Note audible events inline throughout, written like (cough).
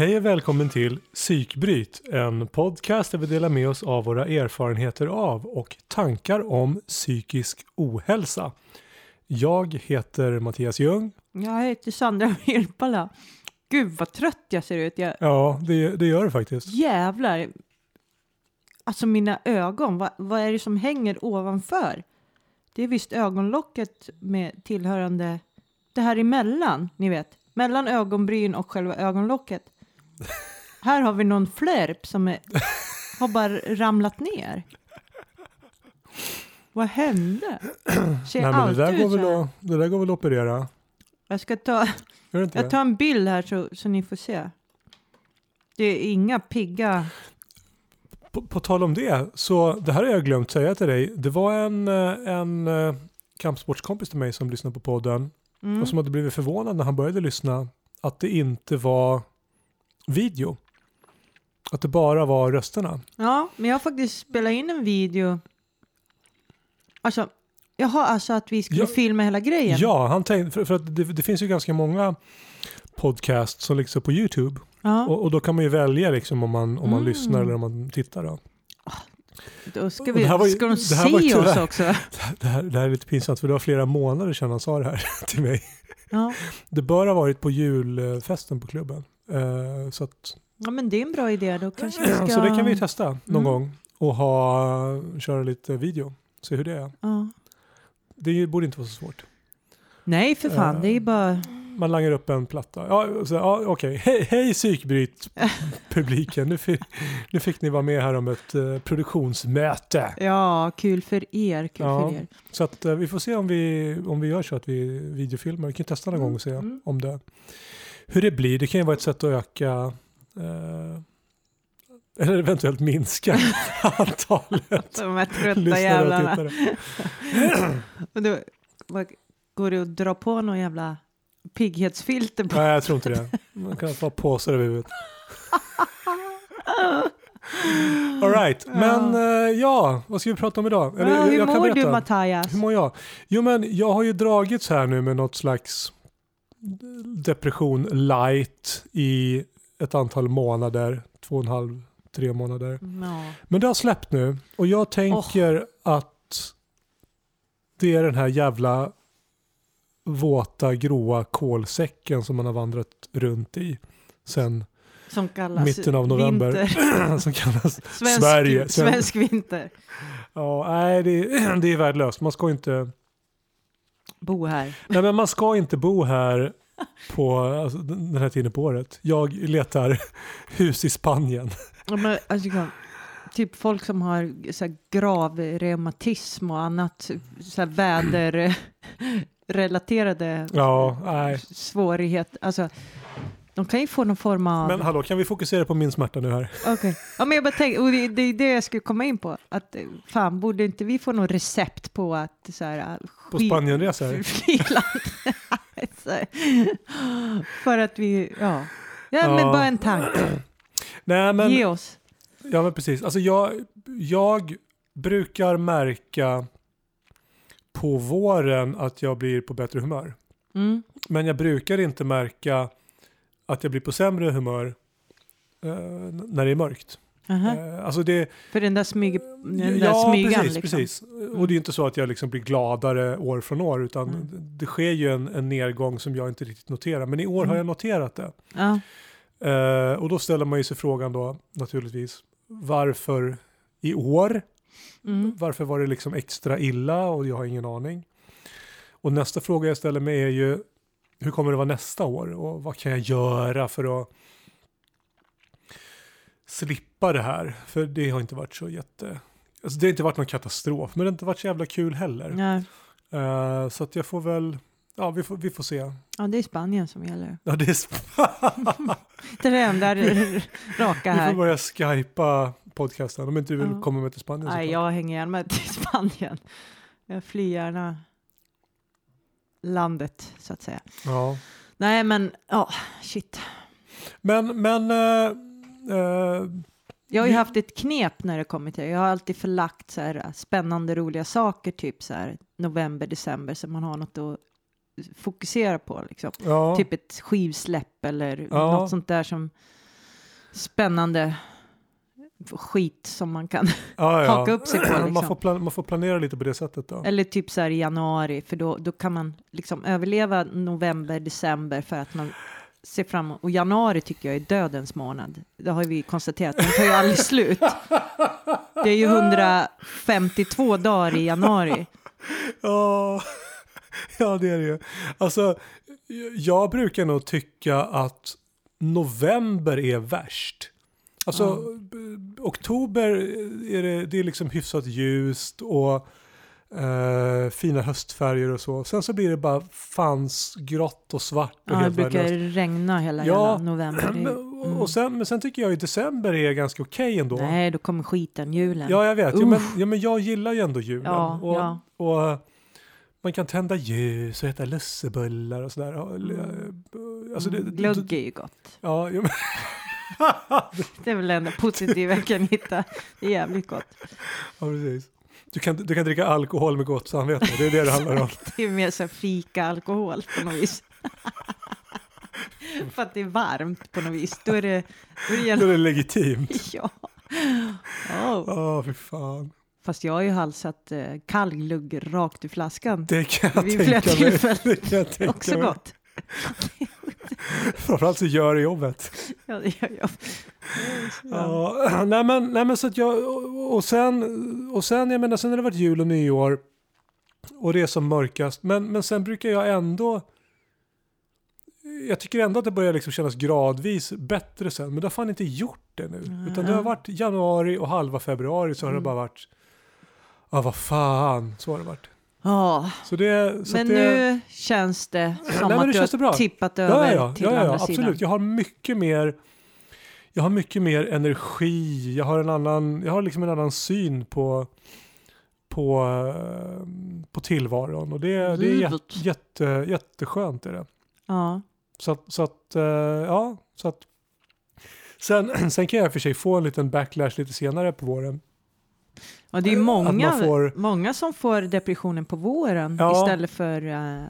Hej och välkommen till Psykbryt, en podcast där vi delar med oss av våra erfarenheter av och tankar om psykisk ohälsa. Jag heter Mattias Ljung. Jag heter Sandra Virpala. Gud vad trött jag ser ut. Jag, Ja, det, det gör det faktiskt. jävlar. Alltså mina ögon, vad, vad är det som hänger ovanför? Det är visst ögonlocket med tillhörande, det här emellan, ni vet. Mellan ögonbryn och själva ögonlocket. Här har vi någon flärp som är, har bara ramlat ner. Vad hände? Ser Nej, men det, där går väl att, det där går väl att operera? Jag ska ta, jag tar en bild här så, så ni får se. Det är inga pigga... På, på tal om det, så det här har jag glömt säga till dig. Det var en, eh, en eh, kampsportskompis till mig som lyssnade på podden Mm. och som hade blivit förvånad när han började lyssna att det inte var video. Att det bara var rösterna. Ja, men jag har faktiskt spelat in en video. Alltså, jaha, alltså att vi skulle Ja. filma hela grejen? Ja, han tänkte, för, för att det, det finns ju ganska många podcast som liksom på YouTube. Ja, Och, och då kan man ju välja liksom om man, om man Mm. lyssnar eller om man tittar. Då. då ska, vi, var ska de här var se oss också? (laughs) Det, här, det här är lite pinsamt för det var flera månader sedan han sa det här (laughs) till mig. Ja. Det bör ha varit på julfesten på klubben. Eh, så, att, ja, men det är en bra idé. Då kanske vi ska... så det kan vi testa någon Mm. gång och ha, köra lite video. Se hur det är. Ja. Det borde inte vara så svårt. Nej, för fan. Eh. Det är bara... Man langar upp en platta. Ja, så, ja, okej. Hej, hej psykbryt (laughs) publiken. Nu, fi, nu fick ni vara med här om ett eh, produktionsmöte. Ja, kul för er. Kul Ja. för er. Så att, eh, vi får se om vi, om vi gör så att vi videofilmar. Vi kan testa någon gång och se Mm. om det, hur det blir. Det kan ju vara ett sätt att öka eh, eller eventuellt minska (laughs) antalet De här trötta jävlarna. (clears throat) Och då, går det att dra på någon jävla pigghetsfilter på? Nej, jag tror inte det. Man kan få påsar över huvudet. (laughs) All right, men eh, ja, vad ska vi prata om idag? Eller, ja, hur jag mår du. Mattias? Hur mår jag? Jo, men jag har ju dragits här nu med något slags depression light i ett antal månader, två och en halv, tre månader. Ja. Men det har släppt nu och jag tänker att det är den här jävla våta gråa kolsäcken som man har vandrat runt i sen Som kallas Mitten av november. vinter. (laughs) som kallas Svensk, Sverige. Svensk vinter. Ja, nej, det, (clears throat) det är värdelöst. Man ska inte Bo här. Nej men man ska inte bo här på alltså, den här tiden på året. Jag letar (laughs) hus i Spanien. Ja, men, alltså, typ folk som har så här, gravreumatism och annat så här, väderrelaterade Ja, nej. svårigheter. Alltså, de kan ju få någon form av... Men hallå, kan vi fokusera på min smärta nu här? Okej. Ja, men jag bara tänkte, och det, det är det jag skulle komma in på. Att eh, fan, borde inte vi få något recept på att så här, På skit- Spanienresor? (laughs) För att vi, ja. Ja, men Ja. bara en tanke. (clears throat) Nej men, Ge oss. ja, men precis. Alltså jag, jag brukar märka på våren att jag blir på bättre humör. Mm. Men jag brukar inte märka att jag blir på sämre humör eh, när det är mörkt. Aha. Eh, alltså det, För den där, smyg, den där ja, smygan precis, liksom. precis. Och det är ju inte så att jag liksom blir gladare år från år utan Mm. det sker ju en, en nedgång som jag inte riktigt noterar. Men i år har Mm. jag noterat det. Ja. Eh, och då ställer man ju sig frågan då naturligtvis varför i år? Mm. Varför var det liksom extra illa och jag har ingen aning. Och nästa fråga jag ställer mig är ju hur kommer det vara nästa år och vad kan jag göra för att slippa det här? För det har inte varit så jätte... Alltså det har inte varit någon katastrof men det har inte varit så jävla kul heller. Ja. Eh, så att jag får väl, ja vi får, vi får se. ja, det är Spanien som gäller. Ja, det är Det är det enda raka Vi får här. börja skypa podcasten om inte du vill Ja. komma med till Spanien. Nej, jag hänger gärna med till Spanien. Jag flyr gärna landet, så att säga. Ja. Nej, men ja, shit. Men, men eh, eh, Jag har ju haft ett knep när det kommer till Jag har alltid förlagt så här äh, spännande, roliga saker, typ så här november, december, så man har något att fokusera på. Liksom. ja. Typ ett skivsläpp eller Ja. något sånt där som spännande skit som man kan Ja, ja. haka upp sig på. man, Liksom. får plan- man får planera lite på det sättet då. Eller typ så här i januari, för då, då kan man liksom överleva november, december för att man ser fram emot. Och januari tycker jag är dödens månad. Det har vi konstaterat, den tar ju aldrig (laughs) slut. Det är ju 152 dagar i januari. Ja, ja det är det ju. Alltså, jag brukar nog tycka att november är värst. Alltså, b- oktober är det, det är liksom hyfsat ljust och eh, fina höstfärger och så. Sen så blir det bara fans grått och svart och Ja, det brukar värdelöst. regna hela, Ja, hela november. Mm. och sen, men sen tycker jag ju december är ganska okej ändå. Nej, då kommer skiten, julen. Ja, jag vet. Ja, men, ja, men jag gillar ju ändå julen. Ja, och, ja. och eh, man kan tända ljus och äta lussebullar och sådär. Mm. Alltså det, Mm, Glögg är ju gott. Ja, ja, men, (laughs) Det är väl det enda positiva jag kan hitta. Det är jävligt gott. ja, precis. Du kan, du kan dricka alkohol med gott samvete, det är det det handlar om. (laughs) Det är mer så fika-alkohol på något vis. För att det är varmt på något vis. Då är det... Då är det Då gärna, är det legitimt. (laughs) ja. Oh. Ja, fy fan. Fast jag har ju halsat eh, kall glugg rakt ur flaskan. Det kan jag Vid tänka mig. Det kan jag tänka Också mig. gott. (laughs) (laughs) Framförallt så gör det jobbet. Ja, det gör jag. Ja. Ja, nej men, nej men så att jag, och, sen, och sen, jag menar, sen har det varit jul och nyår och det är som mörkast, men, men sen brukar jag ändå, jag tycker ändå att det börjar liksom kännas gradvis bättre sen, men det har fan inte gjort det nu, utan det har varit januari och halva februari så har det Mm. bara varit, ja vad fan, så har det varit. Ja, Så det, så men det, nu känns det som Nej, att du det bra. har tippat över ja, ja, till ja, ja, andra absolut. sidan. Jag har mycket mer jag har mycket mer energi. Jag har en annan, jag har liksom en annan syn på, på, eh, på tillvaron. Och det, det är jätte, jätte, jätteskönt. Är det. Ja. Så att, så att eh, ja, så att sen, (clears throat) sen kan jag i och för sig få en liten backlash lite senare på våren. Och det är många, får- många som får depressionen på våren Ja. istället för eh,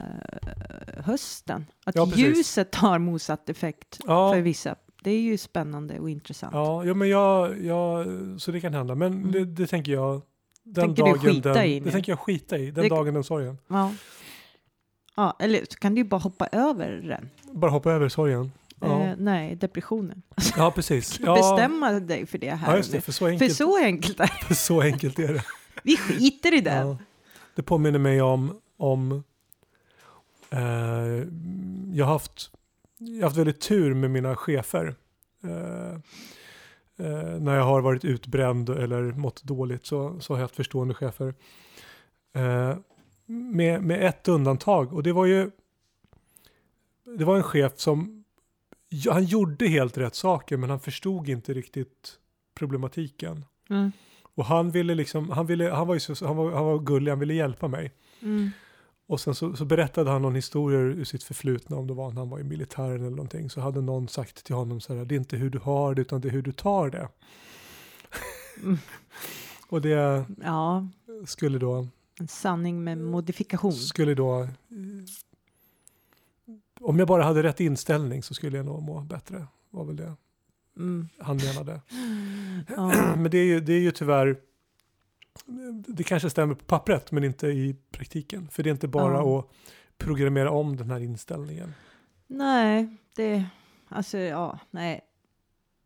hösten. Att Ja, ljuset har motsatt effekt Ja. för vissa. Det är ju spännande och intressant. Ja, ja men jag, jag, så det kan hända. Men Mm. det, det tänker jag. Den Tänker du dagen skita den, i nu? Det tänker jag skita i. Den Det- dagen den sorgen. Ja. Ja, eller så kan du ju bara hoppa över den. Bara hoppa över sorgen. Ja, Eh, nej, depressionen. (laughs) ja precis. Ja, Bestämma dig för det här ja, det. För så För enkelt, så enkelt är det. för så enkelt är det. (laughs) Vi skiter i det. Ja. Det påminner mig om, om eh, jag, har haft, jag har haft väldigt tur med mina chefer. Eh, eh, när jag har varit utbränd eller mått dåligt så, så har jag haft förstående chefer. Eh, med, med ett undantag och det var ju det var en chef som ja, han gjorde helt rätt saker men han förstod inte riktigt problematiken. Mm. Och han ville liksom, han, ville, han, var, ju så, han, var, han var gullig, han ville hjälpa mig. Mm. Och sen så, så berättade han någon historia ur sitt förflutna, om det var när han var i militären eller någonting. Så hade någon sagt till honom så här, det är inte hur du har det utan det är hur du tar det. Mm. (laughs) Och det Ja, skulle då, en sanning med modifikation. skulle då, om jag bara hade rätt inställning så skulle jag nog må bättre. Var väl det Mm. han menade. (clears throat) Ja. (clears throat) Men det är ju, det är ju tyvärr, det kanske stämmer på pappret men inte i praktiken. För det är inte bara Ja. att programmera om den här inställningen. Nej, det... Alltså, ja, nej.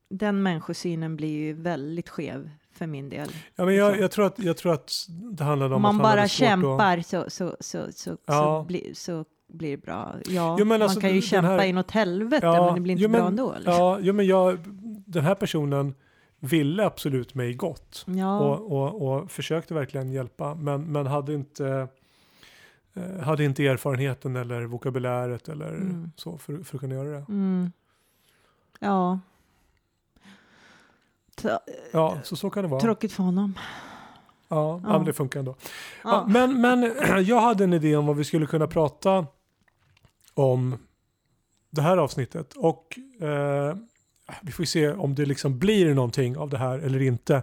Den människosynen blir ju väldigt skev för min del. Ja, men jag, Så. jag, tror att, jag tror att det handlar om Om man att bara kämpar så, så, så, så, Ja. så, blir, så blir bra. Ja, Jo, men alltså, man kan ju kämpa här- inåt helvete, Ja, men det blir inte jo, men- bra ändå. Liksom. ja, jo, men jag, den här personen ville absolut mig gott. Ja, Och, och, och försökte verkligen hjälpa. Men, men hade, inte, eh, hade inte erfarenheten eller vokabuläret eller Mm. så för, för att kunna göra det. Mm. ja. Ja, så så kan det vara. Tråkigt för honom. Ja, ja. Ja. men det funkar ändå. Ja. men, men (clears throat) jag hade en idé om vad vi skulle kunna prata om det här avsnittet. Och eh, vi får se om det liksom blir någonting av det här eller inte.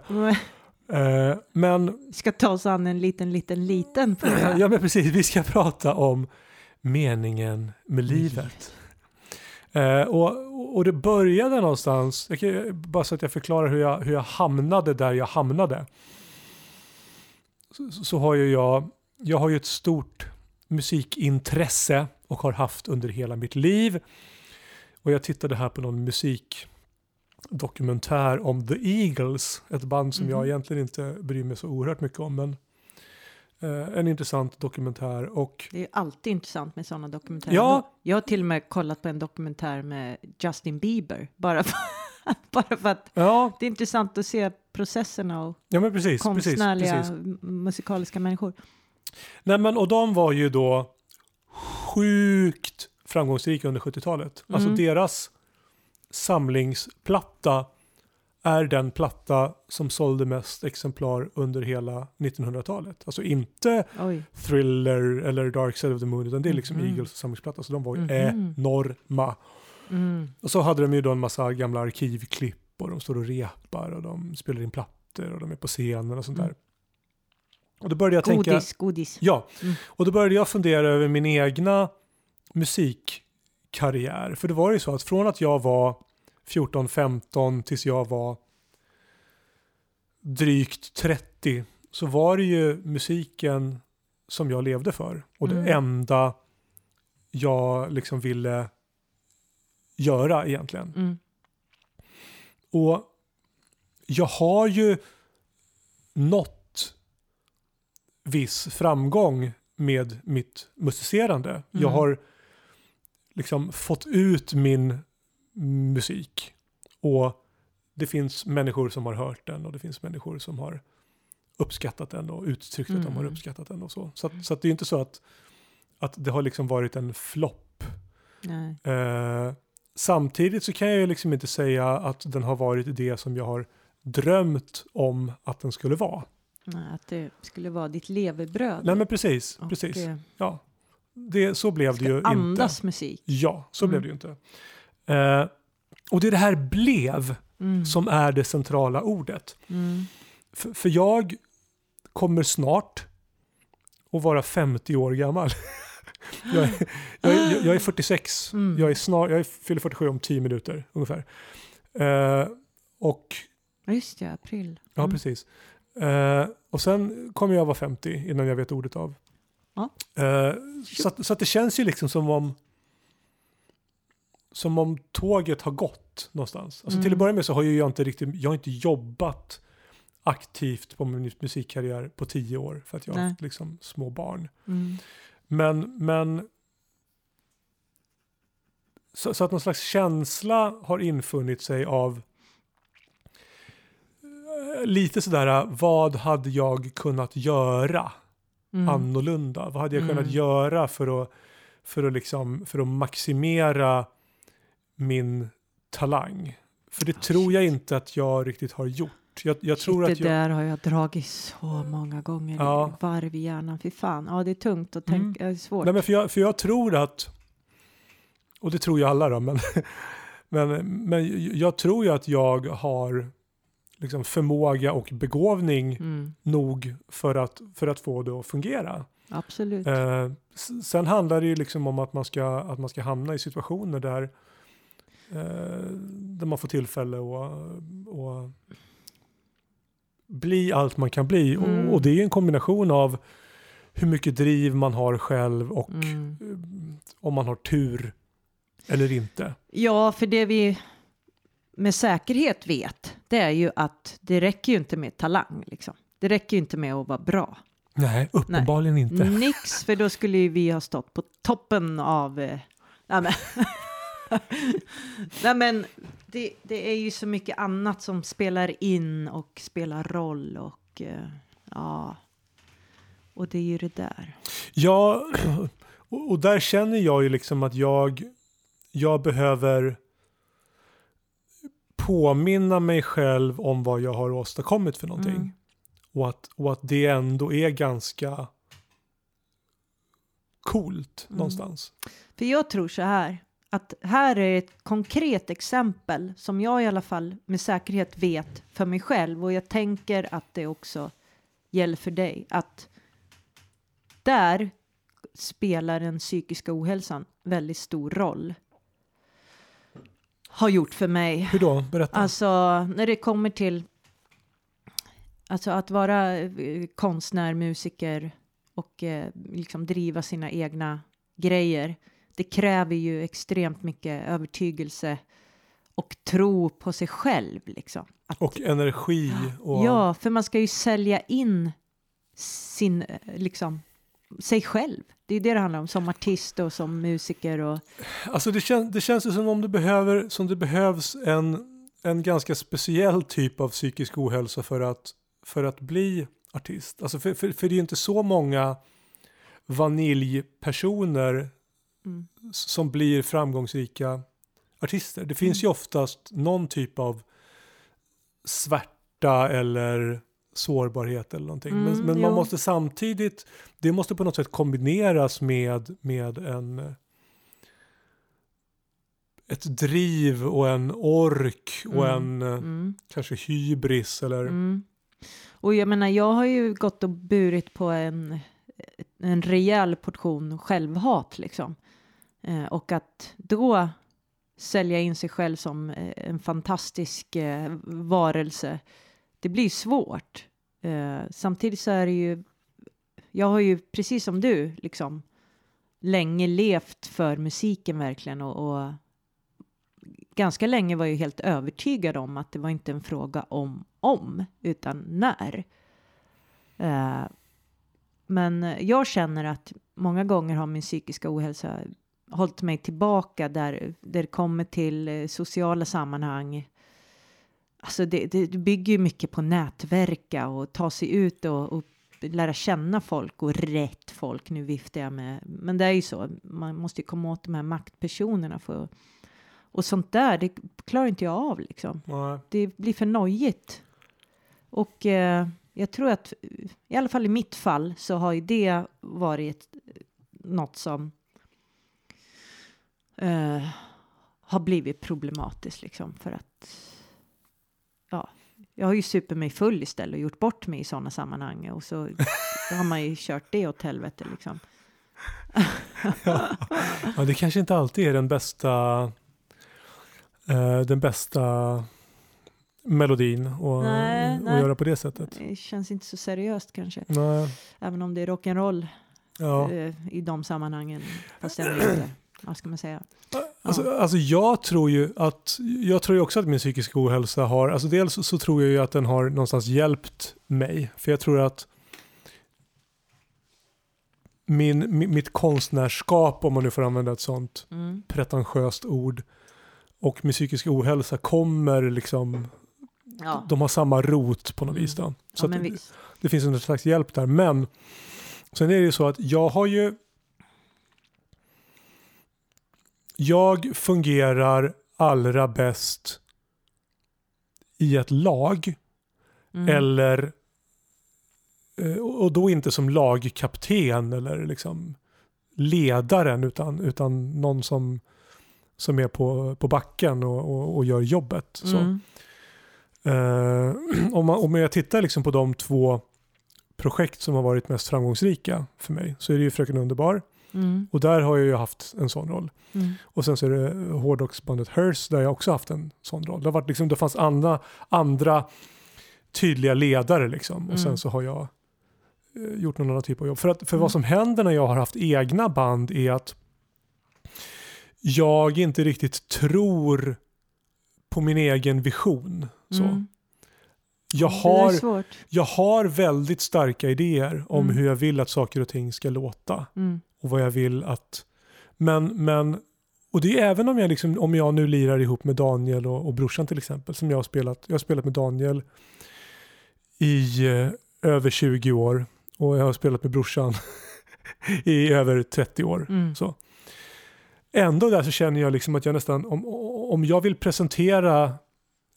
Eh, men, Ska ta oss an en liten, liten, liten fråga. (clears throat) ja, men precis, vi ska prata om meningen med livet. Eh, och, och, och det började någonstans, jag kan, bara så att jag förklarar hur jag, hur jag hamnade där jag hamnade. Så, så har ju jag, jag har ju ett stort musikintresse och har haft under hela mitt liv. Och jag tittade här på någon musikdokumentär om The Eagles, ett band som jag Mhm. egentligen inte bryr mig så oerhört mycket om, men eh, en intressant dokumentär. Och Det är alltid intressant med sådana dokumentärer. Ja. Jag har till och med kollat på en dokumentär med Justin Bieber. Bara för, (laughs) bara för att ja, det är intressant att se processerna och ja precis. precis, konstnärliga precis. m- musikaliska människor. Nej men och de var ju då sjukt framgångsrika under 70-talet. Alltså Mm. deras samlingsplatta är den platta som sålde mest exemplar under hela 1900-talet. Alltså inte Oj. Thriller eller Dark Side of the Moon utan det är liksom Mhm. Eagles samlingsplatta så de var ju Mhm. enorma. Mm. Och så hade de ju då en massa gamla arkivklipp och de står och repar och de spelar in plattor och de är på scenen och sånt där. Och då började jag tänka... Godis, godis. Ja, Mm. och då började jag fundera över min egna musikkarriär. För det var ju så att från att jag var 14-15 tills jag var drygt 30 så var det ju musiken som jag levde för. Och det Mm. enda jag liksom ville göra egentligen. Mm. Och jag har ju nått viss framgång med mitt musicerande. Jag Mm. har liksom fått ut min musik. Och det finns människor som har hört den och det finns människor som har uppskattat den och uttryckt att de har Mm. uppskattat den och så. Så, att, så att det är inte så att, att det har liksom varit en flopp. Eh, samtidigt så kan jag ju liksom inte säga att den har varit det som jag har drömt om att den skulle vara. Att det skulle vara ditt levebröd. Nej men precis, Och, precis. eh, Ja. Det, så blev det ju andas inte. musik. Ja, så blev Mm. det ju inte. Eh, och det är det här blev Mm. som är det centrala ordet. Mm. För, jag kommer snart att vara 50 år gammal. (laughs) jag, är, jag, är, jag är 46. Mm. Jag, är snar, jag är, fyller 47 om 10 minuter ungefär. Eh, och Just det, april. Ja, Mm. precis. Eh, och sen kommer jag vara 50 innan jag vet ordet av. Ja. Eh, så, att, så att det känns ju liksom som om som om tåget har gått någonstans. Alltså Till att Mm. börja med så har ju jag inte riktigt, jag har inte jobbat aktivt på min musikkarriär på tio år för att jag har haft liksom små barn. Mm. Men, men så, så att någon slags känsla har infunnit sig av lite sådär, vad hade jag kunnat göra Mm. annorlunda? Vad hade jag kunnat Mm. göra för att, för, att liksom, för att maximera min talang? För det Oh, tror jag shit. inte att jag riktigt har gjort. Jag, jag Shit, tror det att jag... där har jag dragit så många gånger. Ja. Varv i hjärnan. Fy fan. Ja, det är tungt att Mm. tänka. Det är svårt. Nej, men för, jag, för jag tror att, och det tror ju alla då, men, (laughs) men, men jag tror ju att jag har liksom förmåga och begåvning Mm. nog för att, för att få det att fungera. Absolut. Eh, sen handlar det ju liksom om att man ska, att man ska hamna i situationer där, eh, där man får tillfälle att bli allt man kan bli. Mm. Och, och det är en kombination av hur mycket driv man har själv och Mm. eh, om man har tur eller inte. Ja, för det vi med säkerhet vet, det är ju att det räcker ju inte med talang. Liksom. Det räcker ju inte med att vara bra. Nej, uppenbarligen inte. Nix, för då skulle ju vi ha stått på toppen av... Eh, nej, men, (laughs) nej, men det, det är ju så mycket annat som spelar in och spelar roll och eh, ja... Och det är ju det där. Ja, (clears throat) och, och där känner jag ju liksom att jag, jag behöver påminna mig själv om vad jag har åstadkommit för någonting. Mm. Och, att, och att det ändå är ganska coolt Mm. någonstans. För jag tror så här, att här är ett konkret exempel som jag i alla fall med säkerhet vet för mig själv och jag tänker att det också gäller för dig. Att där spelar den psykiska ohälsan väldigt stor roll. Har gjort för mig. Hur då? Berätta. Alltså när det kommer till alltså att vara eh, konstnär, musiker och eh, liksom driva sina egna grejer. Det kräver ju extremt mycket övertygelse och tro på sig själv liksom. Att, och energi. Och... Ja, för man ska ju sälja in sin, eh, liksom, sig själv. Det är det det handlar om som artist och som musiker. Och... Alltså det, kän, det känns ju som om det, behöver, som det behövs en, en ganska speciell typ av psykisk ohälsa för att, för att bli artist. Alltså för, för, för det är ju inte så många vaniljpersoner mm. som blir framgångsrika artister. Det finns mm. ju oftast någon typ av svärta eller sårbarhet eller någonting. Mm, men, men man måste samtidigt, det måste på något sätt kombineras med, med en ett driv och en ork och mm, en mm. kanske hybris eller mm. Och jag menar, jag har ju gått och burit på en, en rejäl portion självhat liksom. Eh, och att då sälja in sig själv som eh, en fantastisk eh, varelse, det blir svårt. Eh, samtidigt så är det ju, jag har ju precis som du liksom länge levt för musiken verkligen och, och ganska länge var jag helt övertygad om att det var inte en fråga om om utan när. Eh, men jag känner att många gånger har min psykiska ohälsa hållit mig tillbaka där, där det kommer till eh, sociala sammanhang. Alltså det, det bygger ju mycket på nätverka och ta sig ut och, och lära känna folk och rätt folk. Nu viftar jag med, men det är ju så. Man måste ju komma åt de här maktpersonerna för och sånt där. Det klarar inte jag av liksom. Nej. Det blir för nojigt. Och eh, jag tror att i alla fall i mitt fall så har ju det varit något som uh, har blivit problematiskt liksom för att jag har ju super mig full istället och gjort bort mig i sådana sammanhang och så har man ju kört det åt helvete liksom. (laughs) ja. ja, det kanske inte alltid är den bästa uh, den bästa melodin och, nej, och nej. göra på det sättet. Det känns inte så seriöst kanske. Nej. Även om det är rock'n'roll ja. uh, i de sammanhangen. Fast ändå inte vad ska man säga? Alltså, ja. alltså jag tror ju att, jag tror ju också att min psykiska ohälsa har, alltså dels så tror jag ju att den har någonstans hjälpt mig. För jag tror att min, mitt konstnärskap, om man nu får använda ett sånt mm. pretentiöst ord, och min psykiska ohälsa kommer liksom, ja. de har samma rot på något mm. vis. Då. Så ja, det, det, finns en slags hjälp där. Men sen är det ju så att jag har ju jag fungerar allra bäst i ett lag. Mm. Eller eh, och då inte som lagkapten eller liksom ledaren utan, utan någon som, som är på, på backen och, och, och gör jobbet. Så. Mm. Uh, (clears throat) om, man, om jag tittar liksom på de två projekt som har varit mest framgångsrika för mig så är det ju Fröken Underbar Mm. Och där har jag ju haft en sån roll. Mm. Och sen så är det hårdrocksbandet Hearse där jag också haft en sån roll. Det, har varit liksom, det fanns andra, andra tydliga ledare liksom. Och mm. sen så har jag eh, gjort någon annan typ av jobb. För, att, för vad mm. som händer när jag har haft egna band är att jag inte riktigt tror på min egen vision. Så. Mm. Jag har, jag har väldigt starka idéer om mm. hur jag vill att saker och ting ska låta. Mm och vad jag vill att... Men, men och det är även om jag, liksom, om jag nu lirar ihop med Daniel och, och brorsan till exempel, som jag har spelat. Jag har spelat med Daniel i eh, över 20 år och jag har spelat med brorsan (laughs) i över 30 år. Mm. Så. Ändå där så känner jag liksom att jag nästan, om, om jag vill presentera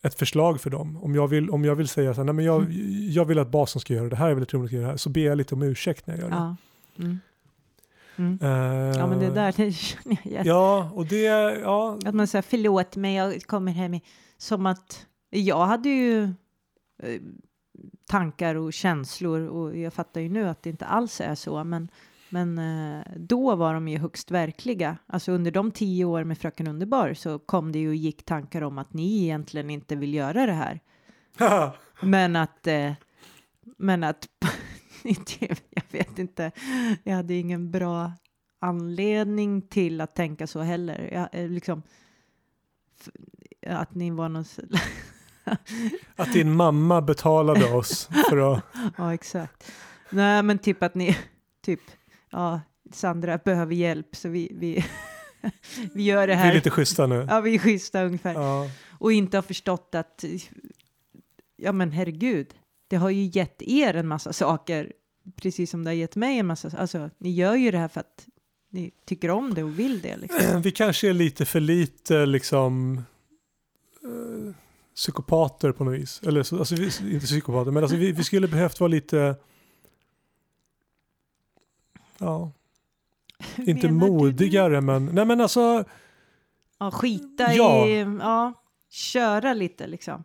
ett förslag för dem, om jag vill, om jag vill säga så här, nej men jag, mm. jag vill att basen ska göra det här, jag vill att trummorna ska göra det här, så ber jag lite om ursäkt när jag gör det. Ja. Mm. Mm. Uh, ja men det där (laughs) det känner jag igen. Ja och det, ja. Att man säger förlåt mig, jag kommer hem som att jag hade ju eh, tankar och känslor och jag fattar ju nu att det inte alls är så men Men eh, då var de ju högst verkliga. Alltså under de tio år med Fröken Underbar så kom det ju och gick tankar om att ni egentligen inte vill göra det här. (laughs) men att, men att, jag vet inte, jag hade ingen bra anledning till att tänka så heller. Jag, eh, liksom, att ni var någon... (laughs) att din mamma betalade oss för att... (laughs) ja, exakt. Nej, men typ att ni, typ, ja, Sandra behöver hjälp så vi, vi, (laughs) vi gör det här. Vi är lite schyssta nu. Ja, vi är schyssta ungefär. Ja. Och inte har förstått att, ja men herregud, det har ju gett er en massa saker, precis som det har gett mig en massa, alltså ni gör ju det här för att ni tycker om det och vill det. Liksom. (clears throat) Vi kanske är lite för lite liksom uh, psykopater på något vis. Eller alltså, vi, inte psykopater, men alltså, vi, vi skulle behövt vara lite Ja. (laughs) Inte modigare men, nej men alltså. Ja, skita ja. i, ja, köra lite liksom.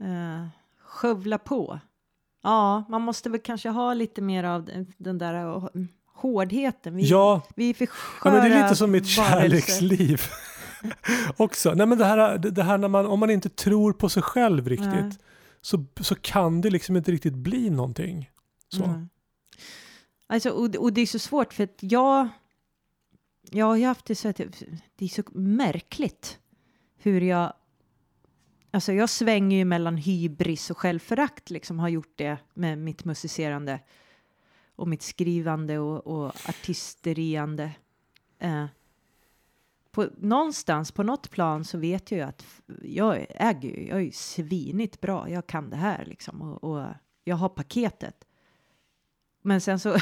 Uh, skövla på. Ja, man måste väl kanske ha lite mer av den där hårdheten. Vi, ja. vi är för ja, men det är lite som mitt kärleksliv. (laughs) också. Nej, men det här, det här när man, om man inte tror på sig själv riktigt så, så kan det liksom inte riktigt bli någonting. Så. Mm. Alltså, och, och det är så svårt för att jag, jag har haft det så att det är så märkligt hur jag Alltså jag svänger ju mellan hybris och självförakt, liksom har gjort det med mitt musicerande och mitt skrivande och, och artisteriande. Eh, på, någonstans, på något plan så vet jag ju att jag äger ju, jag är ju svinigt bra, jag kan det här liksom och, och jag har paketet. Men sen så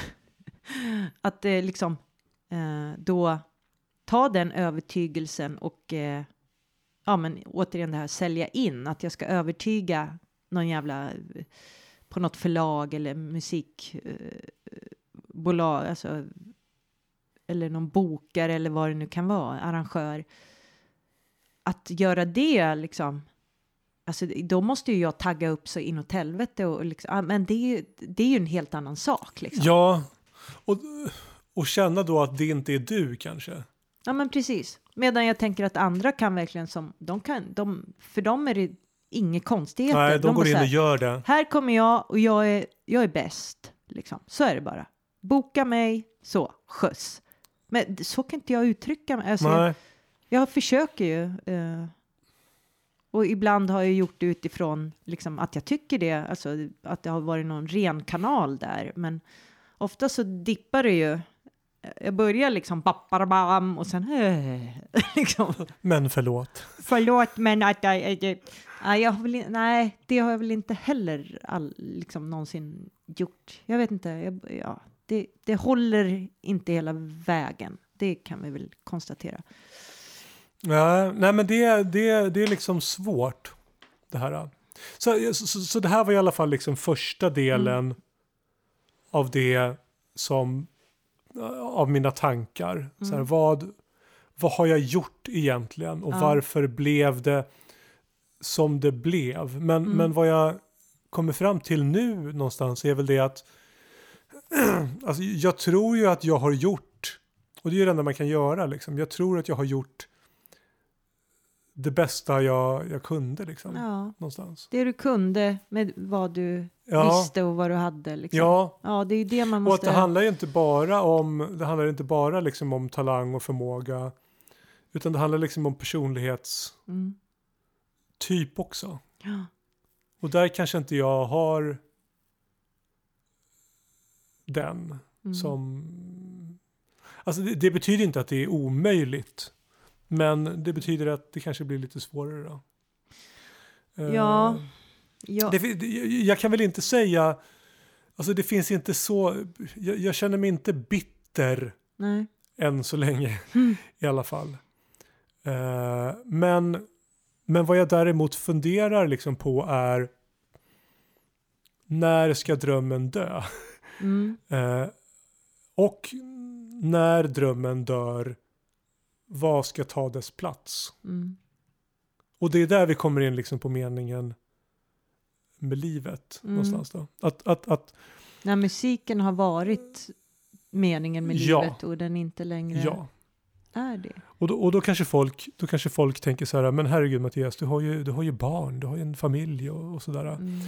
(laughs) att eh, liksom eh, då ta den övertygelsen och eh, ja, men återigen det här sälja in, att jag ska övertyga någon jävla på något förlag eller musikbolag, eh, alltså eller någon bokare eller vad det nu kan vara, arrangör. Att göra det liksom Alltså, då måste ju jag tagga upp så inåt helvete och liksom, men det är, ju, det är ju en helt annan sak. Liksom. Ja, och, och känna då att det inte är du kanske. Ja, men precis. Medan jag tänker att andra kan verkligen som, de kan, de, för dem är det inget konstigheter. Nej, de, de går in och gör det. Här kommer jag och jag är, jag är bäst. Liksom. Så är det bara. Boka mig, så, skjuts. Men så kan inte jag uttrycka mig. Alltså, jag, jag försöker ju. Uh, och ibland har jag gjort det utifrån liksom, att jag tycker det, alltså att det har varit någon ren kanal där. Men ofta så dippar det ju. Jag börjar liksom bam och sen äh, (laughs) liksom. Men förlåt. Förlåt, men att jag, jag, jag har väl, nej, det har jag väl inte heller all, liksom någonsin gjort. Jag vet inte, jag, ja, det, det håller inte hela vägen. Det kan vi väl konstatera. Ja, nej, men det, det, det är liksom svårt. Det här. Så, så, så det här var i alla fall liksom första delen mm. av det som av mina tankar. Mm. Så här, mm. vad, vad har jag gjort egentligen och ja. varför blev det som det blev? Men, mm. men vad jag kommer fram till nu någonstans är väl det att (clears throat) alltså, jag tror ju att jag har gjort, och det är ju det enda man kan göra, liksom. jag tror att jag har gjort det bästa jag, jag kunde liksom. Ja. Någonstans. Det du kunde med vad du ja. visste och vad du hade. Liksom. Ja. ja, det är det man måste... Och att det handlar ju inte bara om, det handlar inte bara liksom om talang och förmåga. Utan det handlar liksom om personlighetstyp mm. också. Ja. Och där kanske inte jag har den mm. som... Alltså det, det, betyder inte att det är omöjligt. Men det betyder att det kanske blir lite svårare då. Ja. Uh, ja. Det, jag kan väl inte säga, alltså det finns inte så, jag, jag känner mig inte bitter Nej. än så länge mm. (laughs) i alla fall. Uh, men, men vad jag däremot funderar liksom på är när ska drömmen dö? Mm. Uh, (laughs) och när drömmen dör vad ska ta dess plats? Mm. Och det är där vi kommer in liksom på meningen med livet mm. någonstans då. Att, att, att, När musiken har varit meningen med Ja. livet och den inte längre Ja. är det. Och då, och då, kanske folk, då kanske folk tänker så här, men herregud Mattias, du har ju, du har ju barn, du har ju en familj och, och sådär. Mm.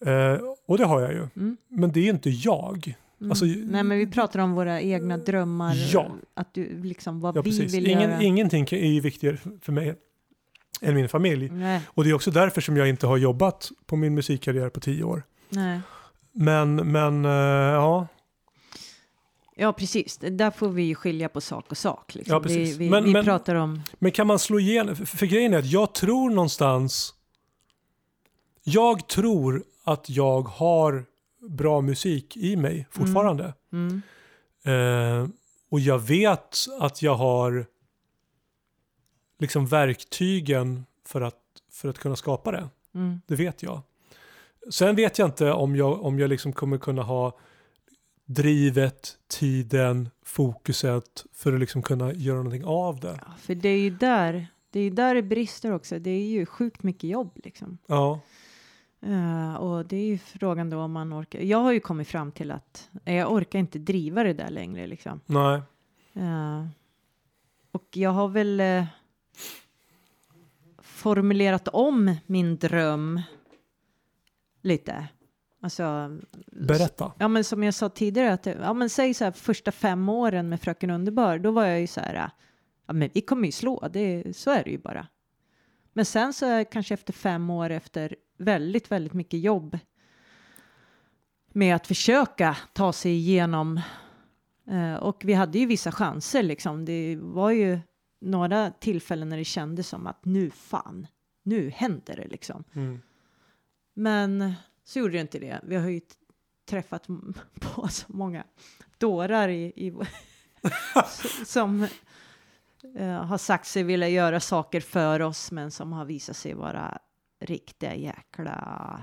Eh, och det har jag ju. Mm. Men det är inte jag. Mm. Alltså, Nej men vi pratar om våra egna drömmar, Ja. att du liksom vad Ja, vi precis. vill Ingen, göra. ingenting är ju viktigare för mig än min familj. Nej, Och det är också därför som jag inte har jobbat på min musikkarriär på tio år. nej. Men, men eh, ja, Ja precis, där får vi ju skilja på sak och sak. Liksom. Ja, precis. Vi, vi, Men- vi men- pratar om, men kan man slå igenom? För, för grejen är att jag tror någonstans, jag tror att jag har bra musik i mig fortfarande. mm, Eh, och jag vet att jag har liksom verktygen för att, för att kunna skapa det. mm, Det vet jag. Sen vet jag inte om jag, om jag liksom kommer kunna ha drivet, tiden, fokuset för att liksom kunna göra någonting av det. ja, för det är ju där, det är där det brister också. Det är ju sjukt mycket jobb liksom. Ja, Eh, och det är ju frågan då om man orkar. Jag har ju kommit fram till att jag orkar inte driva det där längre liksom. nej. Eh, och jag har väl eh, formulerat om min dröm lite. Alltså, Berätta. ja men som jag sa tidigare, att, ja men säg så här första fem åren med Fröken Underbar, då var jag ju så här, ja men vi kommer ju slå, det, så är det ju bara. Men sen så kanske efter fem år efter väldigt, väldigt mycket jobb med att försöka ta sig igenom eh, och vi hade ju vissa chanser liksom. Det var ju några tillfällen när det kändes som att nu fan, nu händer det liksom. Mm. Men så gjorde det inte det. Vi har ju träffat (laughs) på så många dårar i, i (laughs) som eh, har sagt sig vilja göra saker för oss men som har visat sig vara riktiga jäkla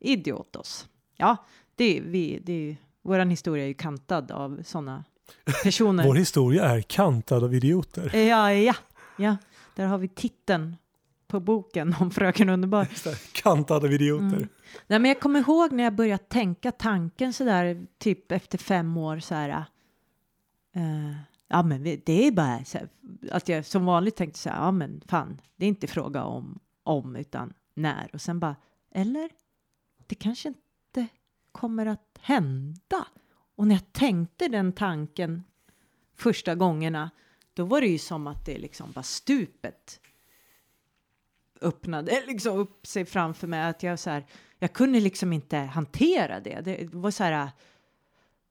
idiotos. Ja, det är vi, det våran historia är ju kantad av sådana personer. (laughs) Vår historia är kantad av idioter. Ja, ja, ja, där har vi titeln på boken om Fröken Underbar. (laughs) Kantad av idioter. Mm. Nej, men jag kommer ihåg när jag började tänka tanken så där, typ efter fem år så här. eh, ja, men det är bara så här, att jag som vanligt tänkte så här. Ja, men fan, det är inte fråga om om utan när och sen bara eller det kanske inte kommer att hända. Och när jag tänkte den tanken första gångerna, då var det ju som att det liksom bara stupet öppnade (laughs) liksom upp sig framför mig. Att jag så här, jag kunde liksom inte hantera det. Det var så här,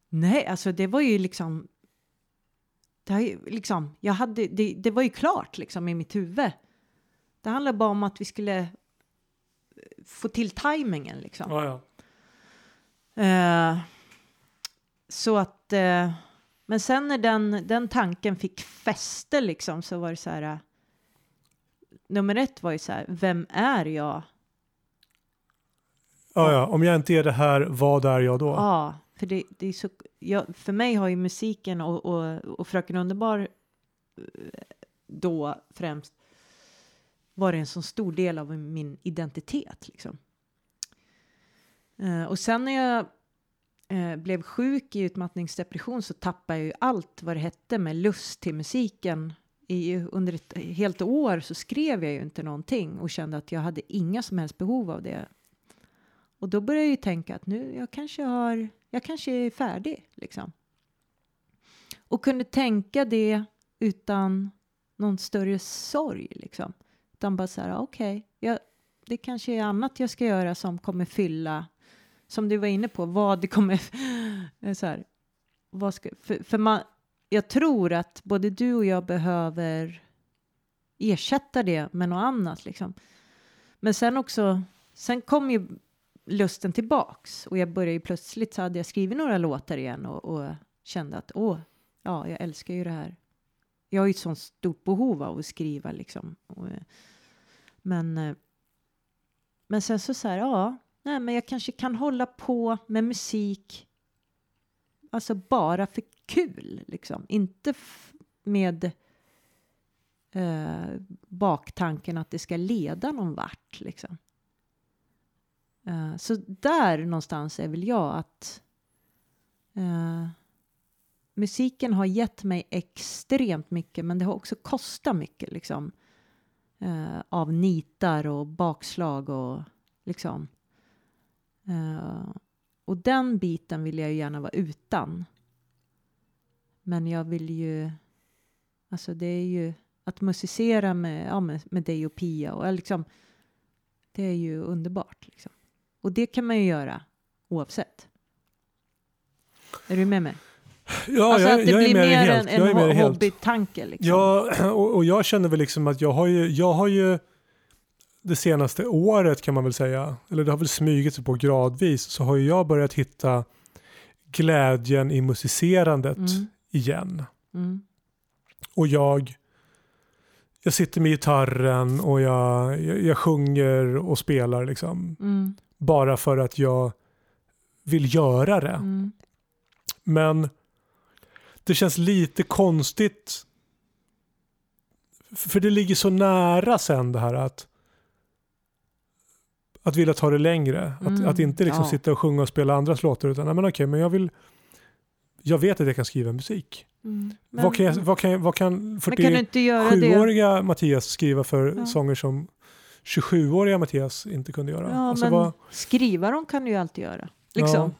nej, alltså det var ju liksom, det, liksom jag hade, det, det var ju klart liksom i mitt huvud. Det handlade bara om att vi skulle eh, få till tajmingen liksom. Ja, ja. Eh, så att, eh, men sen när den, den tanken fick fäste liksom så var det så här. eh, nummer ett var ju så här, vem är jag? Ja, ja. Om jag inte är det här, vad är jag då? Ja, för det, det är så, jag, för mig har ju musiken och, och, och Fröken Underbar eh, då främst varit en så stor del av min identitet liksom. Eh, och sen när jag eh, blev sjuk i utmattningsdepression så tappade jag ju allt vad det hette med lust till musiken. I, under ett helt år så skrev jag ju inte någonting och kände att jag hade inga som helst behov av det. Och då började jag ju tänka att nu, jag kanske har, jag kanske är färdig liksom. Och kunde tänka det utan någon större sorg liksom. Utan bara så här, okej, okay, det kanske är annat jag ska göra som kommer fylla, som du var inne på, vad det kommer, (laughs) så här, vad ska, för, för man, jag tror att både du och jag behöver ersätta det med något annat liksom. Men sen också, sen kom ju lusten tillbaks och jag började ju plötsligt så hade jag skrivit några låtar igen och, och kände att åh, ja, jag älskar ju det här. Jag har ju ett sånt stort behov av att skriva liksom. Och, eh, men, eh, men sen så så här, ja, nej, men jag kanske kan hålla på med musik. Alltså bara för kul liksom, inte med eh, baktanken att det ska leda någon vart liksom. Eh, så där någonstans är väl jag att eh, musiken har gett mig extremt mycket men det har också kostat mycket liksom. Eh, av nitar och bakslag och liksom. Eh, och den biten vill jag ju gärna vara utan. Men jag vill ju, alltså det är ju att musicera med, ja, med, med dig och Pia och liksom, det är ju underbart liksom. Och det kan man ju göra oavsett. Är du med mig? Ja, alltså jag, att det jag blir mer helt. en, en helt. hobbytanke liksom. Ja, och, och jag känner väl liksom att jag har ju, jag har ju det senaste året kan man väl säga, eller det har väl smugit sig på gradvis, så har ju jag börjat hitta glädjen i musicerandet Mm, igen. mm, Och jag, jag sitter med gitarren och jag, jag, jag sjunger och spelar liksom. mm, Bara för att jag vill göra det. mm. Men det känns lite konstigt. För det ligger så nära sen det här att att vilja ta det längre. Att, Mm, att inte liksom ja. sitta och sjunga och spela andras låtar utan nej, men okej, men jag vill jag vet att jag kan skriva musik. Mm. Men, vad kan, jag, vad kan, vad kan men kan du inte göra det? 47-åriga Mattias skriva för Ja. sånger som 27-åriga Mattias inte kunde göra? Ja, Alltså, men vad- skriva dem kan du ju alltid göra. Liksom.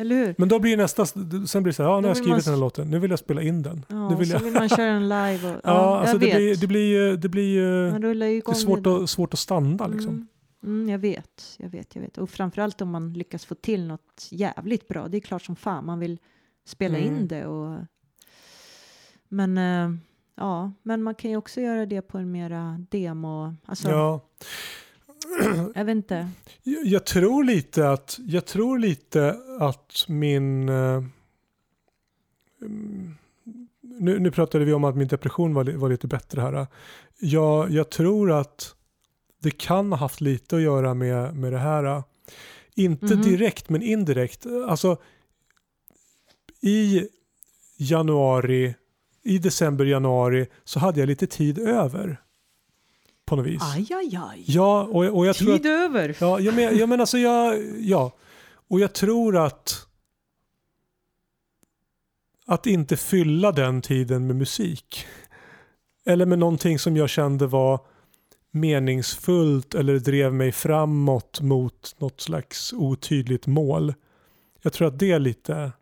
Eller hur? Men då blir nästa, sen blir det så här, ja, nu har jag skrivit man den här låten, nu vill jag spela in den. Ja, nu vill så jag... vill man (laughs) köra den live. Och, ja, Ja, alltså jag det vet. blir, det blir det blir man rullar ju det är svårt att, svårt att stanna liksom. Mm. Mm, jag vet, jag vet, jag vet. Och framförallt om man lyckas få till något jävligt bra. Det är klart som fan man vill spela Mm. in det. Och... Men, eh, ja, men man kan ju också göra det på en mera demo. Alltså, Ja. (clears throat) jag vet inte. Jag, jag tror lite att, jag tror lite att min eh, mm, nu, nu pratade vi om att min depression var, var lite bättre här. Jag, jag tror att det kan ha haft lite att göra med, med det här. Inte Mhm. direkt men indirekt. Alltså i januari, i december, januari så hade jag lite tid över. På något vis. Aj, aj, aj. Ja, och, och jag tror att, Tid över. Ja, jag men, jag men alltså jag, ja. Och jag tror att att inte fylla den tiden med musik. Eller med någonting som jag kände var meningsfullt eller drev mig framåt mot något slags otydligt mål. Jag tror att det lite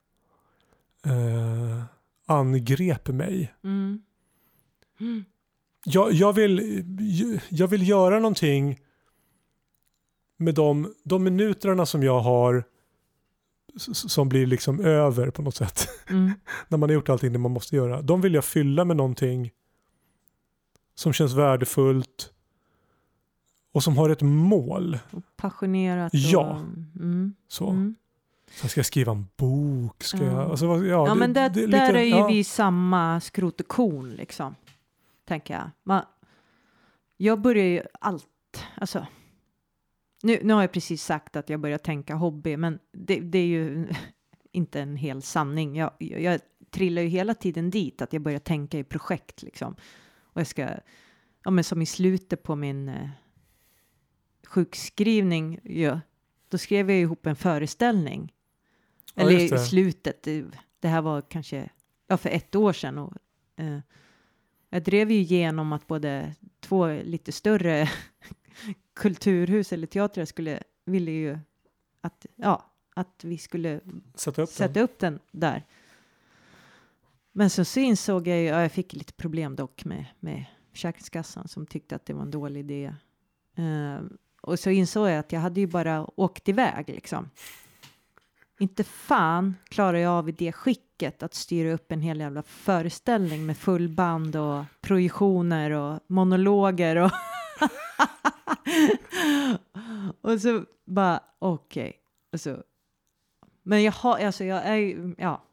eh, angrep mig. Mm. Mm. Jag, jag, vill, jag vill göra någonting med de, de minuterna som jag har som blir liksom över på något sätt. (laughs) Mm. När man har gjort allting det man måste göra. De vill jag fylla med någonting som känns värdefullt och som har ett mål. Och passionerat. Ja. Och, mm. Så. Mm. så ska jag skriva en bok? Ska Ja. jag, alltså, ja, Ja, det- men det, det där lite- är ju ja. vi samma skrot och korn liksom. Tänker jag. Man, jag börjar ju allt, alltså. Nu, nu har jag precis sagt att jag börjar tänka hobby, men det, det är ju (laughs) inte en hel sanning. Jag, jag, jag trillar ju hela tiden dit att jag börjar tänka i projekt liksom. Och jag ska, ja men som i slutet på min eh, sjukskrivning, ja, då skrev jag ihop en föreställning. Ja, Eller i slutet, det, det här var kanske ja, för ett år sedan. Och, eh, jag drev ju igenom att både två lite större (laughs) kulturhus eller teatrar skulle, ville ju att, ja, att vi skulle Sätta upp sätta den. upp den där. Men så, så insåg jag ju, ja, jag fick lite problem dock med, med Försäkringskassan som tyckte att det var en dålig idé. Eh, och så insåg jag att jag hade ju bara åkt iväg liksom. Inte fan klarar jag av i det skicket att styra upp en hel jävla föreställning med fullband och projektioner och monologer och (laughs) och så bara okej. Okay. men jag har, alltså jag är ju, ja.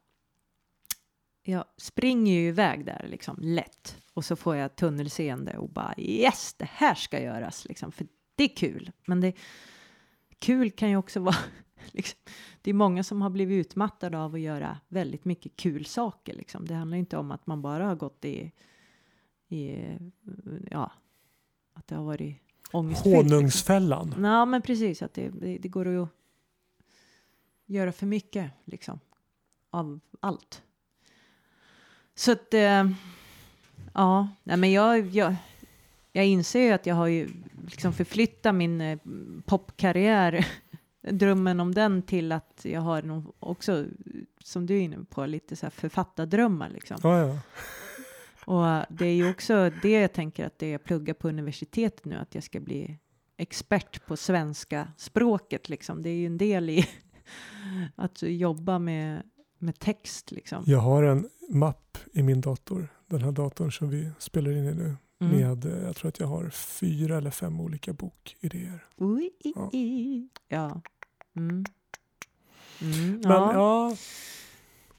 Jag springer ju iväg där liksom lätt och så får jag tunnelseende och bara yes, det här ska göras liksom för det är kul. Men det kul kan ju också (laughs) vara (laughs) liksom, det är många som har blivit utmattade av att göra väldigt mycket kul saker liksom. Det handlar inte om att man bara har gått i, i ja, att det har varit ångestfyllt. Liksom. Honungsfällan. Ja, men precis att det, det, det går att göra för mycket liksom av allt. Så att, eh, ja, nej men jag, jag, jag inser ju att jag har ju liksom förflyttat min eh, popkarriär, drömmen om den till att jag har nog också, som du är inne på, lite så här författardrömmar liksom. Ja, ja. Och det är ju också det jag tänker att det jag pluggar på universitetet nu, att jag ska bli expert på svenska språket liksom. Det är ju en del i (laughs) att jobba med, med text liksom. Jag har en mapp i min dator, den här datorn som vi spelar in i nu. Mm. Med, eh, jag tror att jag har fyra eller fem olika bokidéer. Ui, i, Ja. Ja. Mm. Mm, Men ja. ja,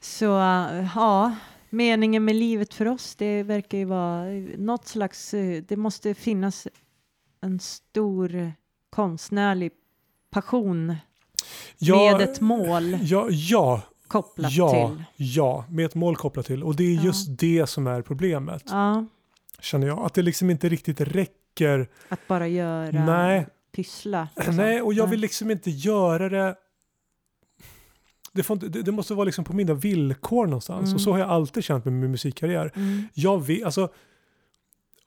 Så äh, ja, meningen med livet för oss, det verkar ju vara något slags, eh, det måste finnas en stor eh, konstnärlig passion ja, med ett mål ja, ja, kopplat ja, till. ja, med ett mål kopplat till. Och det är Ja. just det som är problemet, Ja, känner jag. Att det liksom inte riktigt räcker. att bara göra, Nej. Pyssla. liksom. Nej, och jag vill liksom inte göra det det, inte, det, måste vara liksom på mina villkor någonstans. Mm. Och så har jag alltid känt med min musikkarriär. Mm. Jag vill, alltså,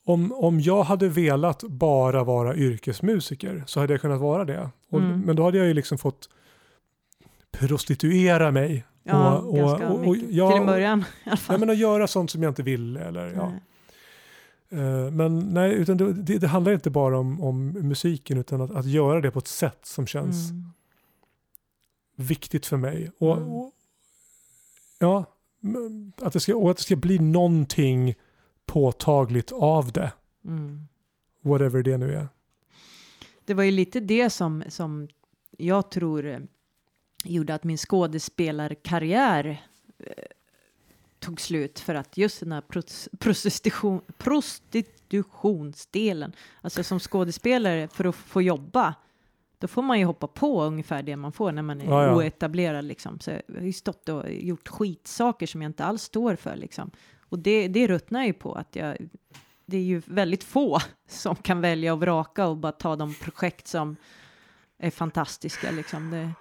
om, om jag hade velat bara vara yrkesmusiker så hade jag kunnat vara det. Och, Mm. Men då hade jag ju liksom fått prostituera mig. Ja, och, och, och, och, ja, till en början i alla fall. Jag menar göra sånt som jag inte vill. Eller, ja. Eh, Men nej, utan det, det, handlar inte bara om, om musiken utan att, att göra det på ett sätt som känns Mm. viktigt för mig. Och, Mm. och, ja, att det ska, och att det ska bli någonting påtagligt av det. Mm. Whatever det nu är. Det var ju lite det som, som jag tror eh, gjorde att min skådespelarkarriär eh, tog slut för att just den här pros- prostitution, prostitutionsdelen, alltså som skådespelare för att få jobba, då får man ju hoppa på ungefär det man får när man är Ja, ja. oetablerad liksom. Så jag har ju stått och gjort skitsaker som jag inte alls står för liksom. Och det, det ruttnar ju på att jag, det är ju väldigt få (laughs) som kan välja och vraka och bara ta de projekt som är fantastiska liksom. Det,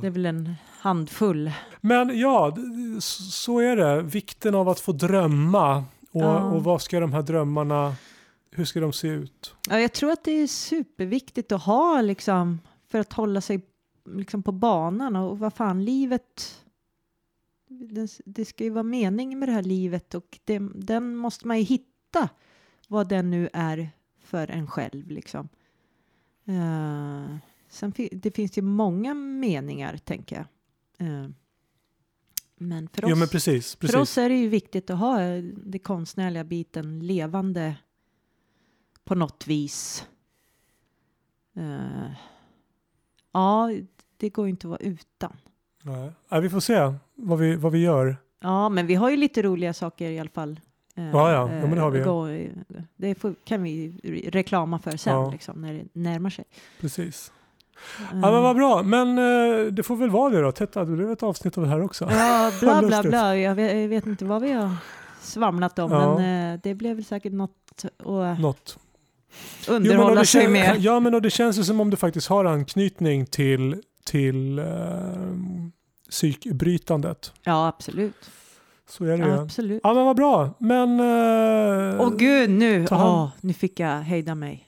det är väl en handfull. Men ja, så är det. Vikten av att få drömma. Och, Ja. och vad ska de här drömmarna, hur ska de se ut? Ja, jag tror att det är superviktigt att ha liksom för att hålla sig liksom på banan och vad fan livet. Det, det ska ju vara mening med det här livet och det, den måste man ju hitta vad den nu är för en själv liksom. Uh, sen det finns ju många meningar tänker jag. Eh, men för oss, Ja men precis. precis. för oss är det ju viktigt att ha eh, det konstnärliga biten levande på något vis. Eh, ja, det går ju inte att vara utan. Nej. Vi får se vad vi, vad vi gör. Ja, men vi har ju lite roliga saker i alla fall. Ja, ja. Ja, men det har vi. gå- det får, kan vi re- reklama för sen, Ja. liksom, när det närmar sig. Precis. Eh, Ja men vad bra. Men eh, det får väl vara det då. Tetta, det blev ett avsnitt av det här också. Ja, (laughs) bla bla bla. Jag vet, jag vet inte vad vi har svamlat om, Ja. men eh, det blev väl säkert något att Något. underhålla och det sig med. (laughs) Ja men och det känns ju som om det faktiskt har anknytning till, till eh, psykbrytandet. Ja, absolut. Så är det ju. absolut. Ja men vad bra. Men... eh, Åh gud, nu, ta hand- åh, nu fick jag hejda mig.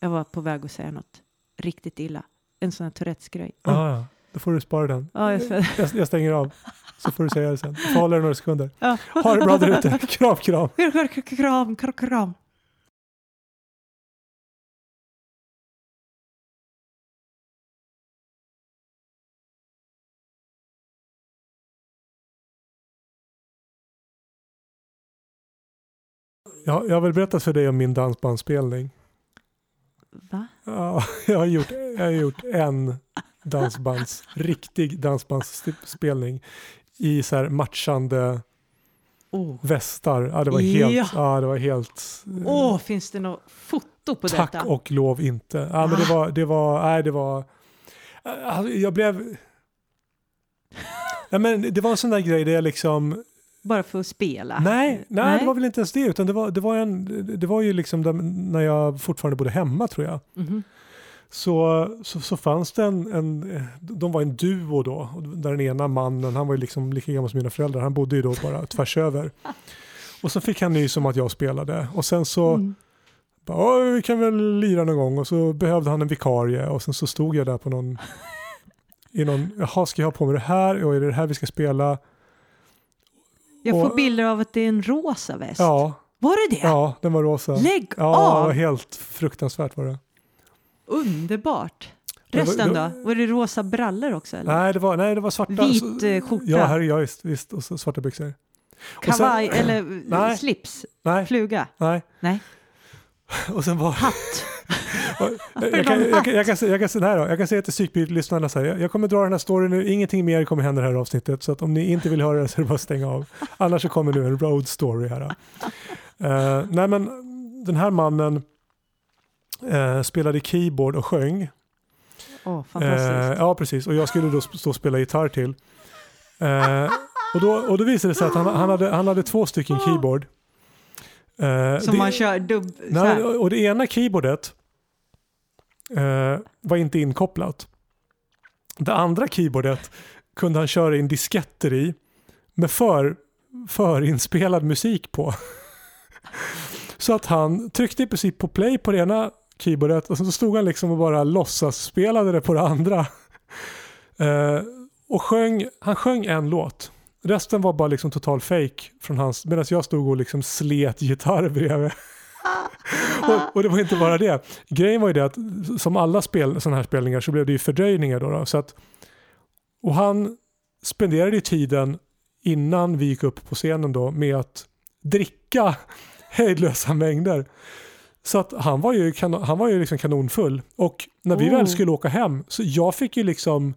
Jag var på väg att säga något riktigt illa. En sån här Tourettes-grej. Ja, ja. Då får du spara den. Ja, jag. Jag, jag stänger av. Så får du säga det sen. Jag får hålla det några sekunder. ja. Ha det bra där ute. Kram, kram. Kram, kram, kram. Jag, jag har väl berättat för dig om min dansbandsspelning. Va? Ja, jag har gjort, jag har gjort en dansbands, riktig dansbandsspelning i så här matchande Åh, västar. Ja, det var helt, Ja. ja. det var helt eh, Åh, finns det något foto på tack detta? och lov inte. Ja, men det var, det var, nej det var, alltså, jag blev, (laughs) nej, men det var en sån där grej där jag liksom, Bara för att spela? nej, nej, det var väl inte ens det, utan det var, det var, en, det var ju liksom där, när jag fortfarande bodde hemma tror jag. Mhm. så, så, så fanns det en, en, de var en duo då, där den ena mannen, han var ju liksom lika gammal som mina föräldrar, han bodde ju då bara (laughs) tvärs över. Och så fick han nys om att jag spelade och sen så Mm. bara, "Åh, vi kan väl lira någon gång och så behövde han en vikarie och sen så stod jag där på någon, i någon, jaha ska jag ha på mig det här och är det det här vi ska spela? Jag får Och- bilder av att det är en rosa väst. Ja, Var det det? ja den var rosa. Lägg Ja, av! helt fruktansvärt var det. Underbart. Resten då? Var det rosa brallor också? Eller? Nej, det var, nej, det var svarta. Vit, eh, skjorta. Ja, här, ja visst, visst. Och så svarta byxor. och sen- Kavaj eller Nej. slips? Nej, Fluga? nej. Nej. Och sen var... Hatt? Jag, kan, jag, kan, jag, kan, jag, kan, säga här då, jag kan säga till psykbryt-lyssnarna så här, jag, jag kommer dra den här storyn nu, ingenting mer kommer hända i det här avsnittet, så om ni inte vill höra det så är det bara att stänga av. Annars så kommer nu en road story här. Eh, nej men den här mannen eh, spelade keyboard och sjöng. Åh, fantastiskt. Eh, ja, precis. Och jag skulle då stå och spela gitarr till. Och, då, och då visade det sig att han, han, hade, han hade två stycken keyboard. Eh, Som det- man kör dubb... Nej, och det ena keyboardet eh, var inte inkopplat. Det andra keyboardet kunde han köra in disketter i med för, förinspelad musik på. (laughs) Så att han tryckte i princip på play på det ena keyboardet och så stod han liksom och bara låtsas spelade det på det andra. (laughs) Eh, och sjöng, han sjöng en låt. Resten var bara liksom total fake från hans, medan jag stod och liksom slet gitarr bredvid. (laughs) (laughs) och, och det var inte bara det. Grejen var ju det att som alla spel, sådana här spelningar så blev det ju fördröjningar då. då så att, och han spenderade ju tiden innan vi gick upp på scenen då med att dricka (laughs) hejdlösa mängder. Så att han var ju, kanon, han var ju liksom kanonfull. Och när vi Oh. väl skulle åka hem så jag fick ju liksom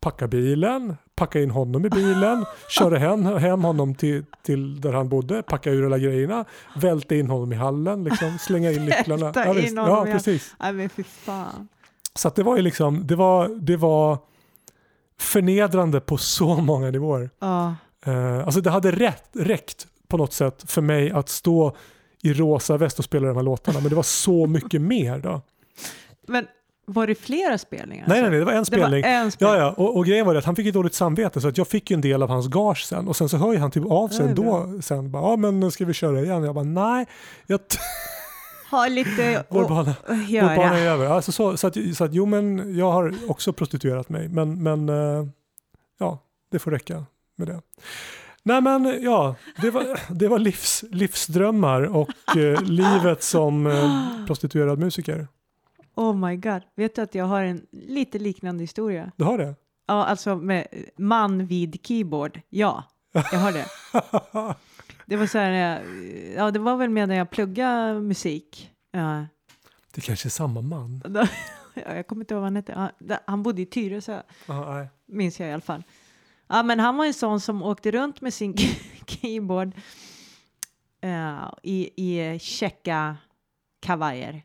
packa bilen, packa in honom i bilen, (laughs) köra hem, hem honom till, till där han bodde, packa ur alla grejerna, välta in honom i hallen, liksom, slänga in (laughs) nycklarna. Ja, in visst. ja precis. Nej men fy fan. Så det var ju liksom, det var, det var förnedrande på så många nivåer. Ja. Uh, alltså det hade rätt, räckt på något sätt för mig att stå i rosa väst och spela de här låtarna, men det var så mycket mer då. Men var det flera spelningar? Nej, nej, alltså? nej, det var en spelning. var en spelning. Ja, ja, och, och grejen var det att han fick ju dåligt samvete så att jag fick ju en del av hans gage sen och sen så hör ju han typ av sig ändå sen bara, ja men ska vi köra igen? Jag bara, nej, jag Ha lite (laughs) vår bana, och vår bana göra. är över. Alltså så, så, att, så att jo men jag har också prostituerat mig men, men eh, ja, det får räcka med det. Nej men ja, det var, (laughs) det var livs, livsdrömmar och eh, livet som eh, prostituerad musiker. Oh my god. Vet du att jag har en lite liknande historia? Du har det? Ja, alltså med man vid keyboard. Ja, jag har det. (laughs) Det var så här, jag- ja det var väl medan jag pluggade musik. Ja, Det kanske är samma man. (laughs) jag kommer inte ihåg vad han hette. Han bodde i Tyresö, nej. minns jag i alla fall. Ja, men han var en sån som åkte runt med sin (laughs) keyboard eh, i, i checka kavajer.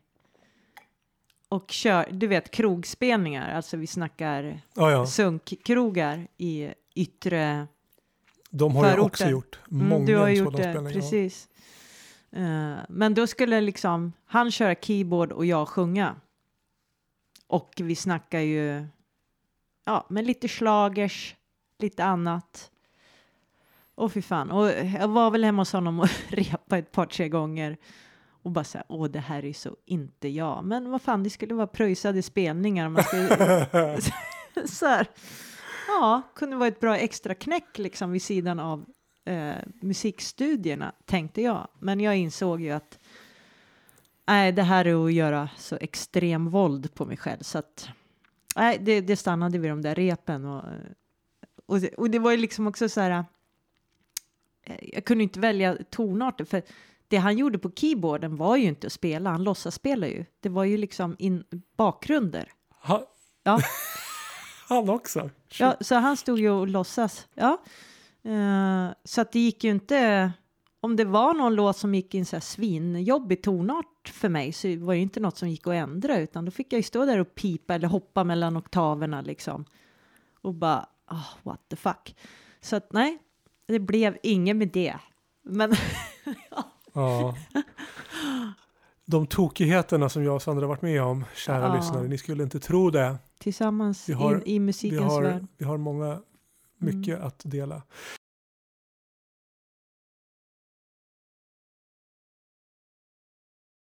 Och kör, du vet krogspelningar, alltså vi snackar Ja, ja. sunkkrogar i yttre De har jag Förorter. också gjort. Mm, Många du har gjort det, spelningar. precis. Eh, men då skulle liksom han köra keyboard och jag sjunga. Och vi snackar ju, ja, men lite slagers, lite annat. Och fy fan, och jag var väl hemma hos honom och (laughs) repa ett par, tre gånger. Och bara så här, åh det här är så inte jag. Men vad fan, det skulle vara pröjsade spelningar. Man skulle, (laughs) så här. Ja, kunde vara ett bra extra knäck liksom vid sidan av eh, musikstudierna, tänkte jag. Men jag insåg ju att nej, det här är att göra så extrem våld på mig själv. Så att nej, det, det stannade vid de där repen. Och, och, det, och det var ju liksom också så här, eh, jag kunde inte välja tonarter, för det han gjorde på keyboarden var ju inte att spela, han låtsas spela ju. Det var ju liksom in, bakgrunder. Ha, Ja. (laughs) han också? Ja, så han stod ju och låtsas. Ja. Eh, så att det gick ju inte... Om det var någon låt som gick i en så här svinjobbig tonart för mig så var det inte något som gick att ändra utan då fick jag ju stå där och pipa eller hoppa mellan oktaverna liksom. Och bara, oh, what the fuck. Så att nej, det blev inget med det. Men (laughs) Ja. De tokigheterna som jag och Sandra varit med om, kära Ja. lyssnare. Ni skulle inte tro det. Tillsammans Vi har- i Vi musikens har, värld. vi har många, mycket Mm. att dela.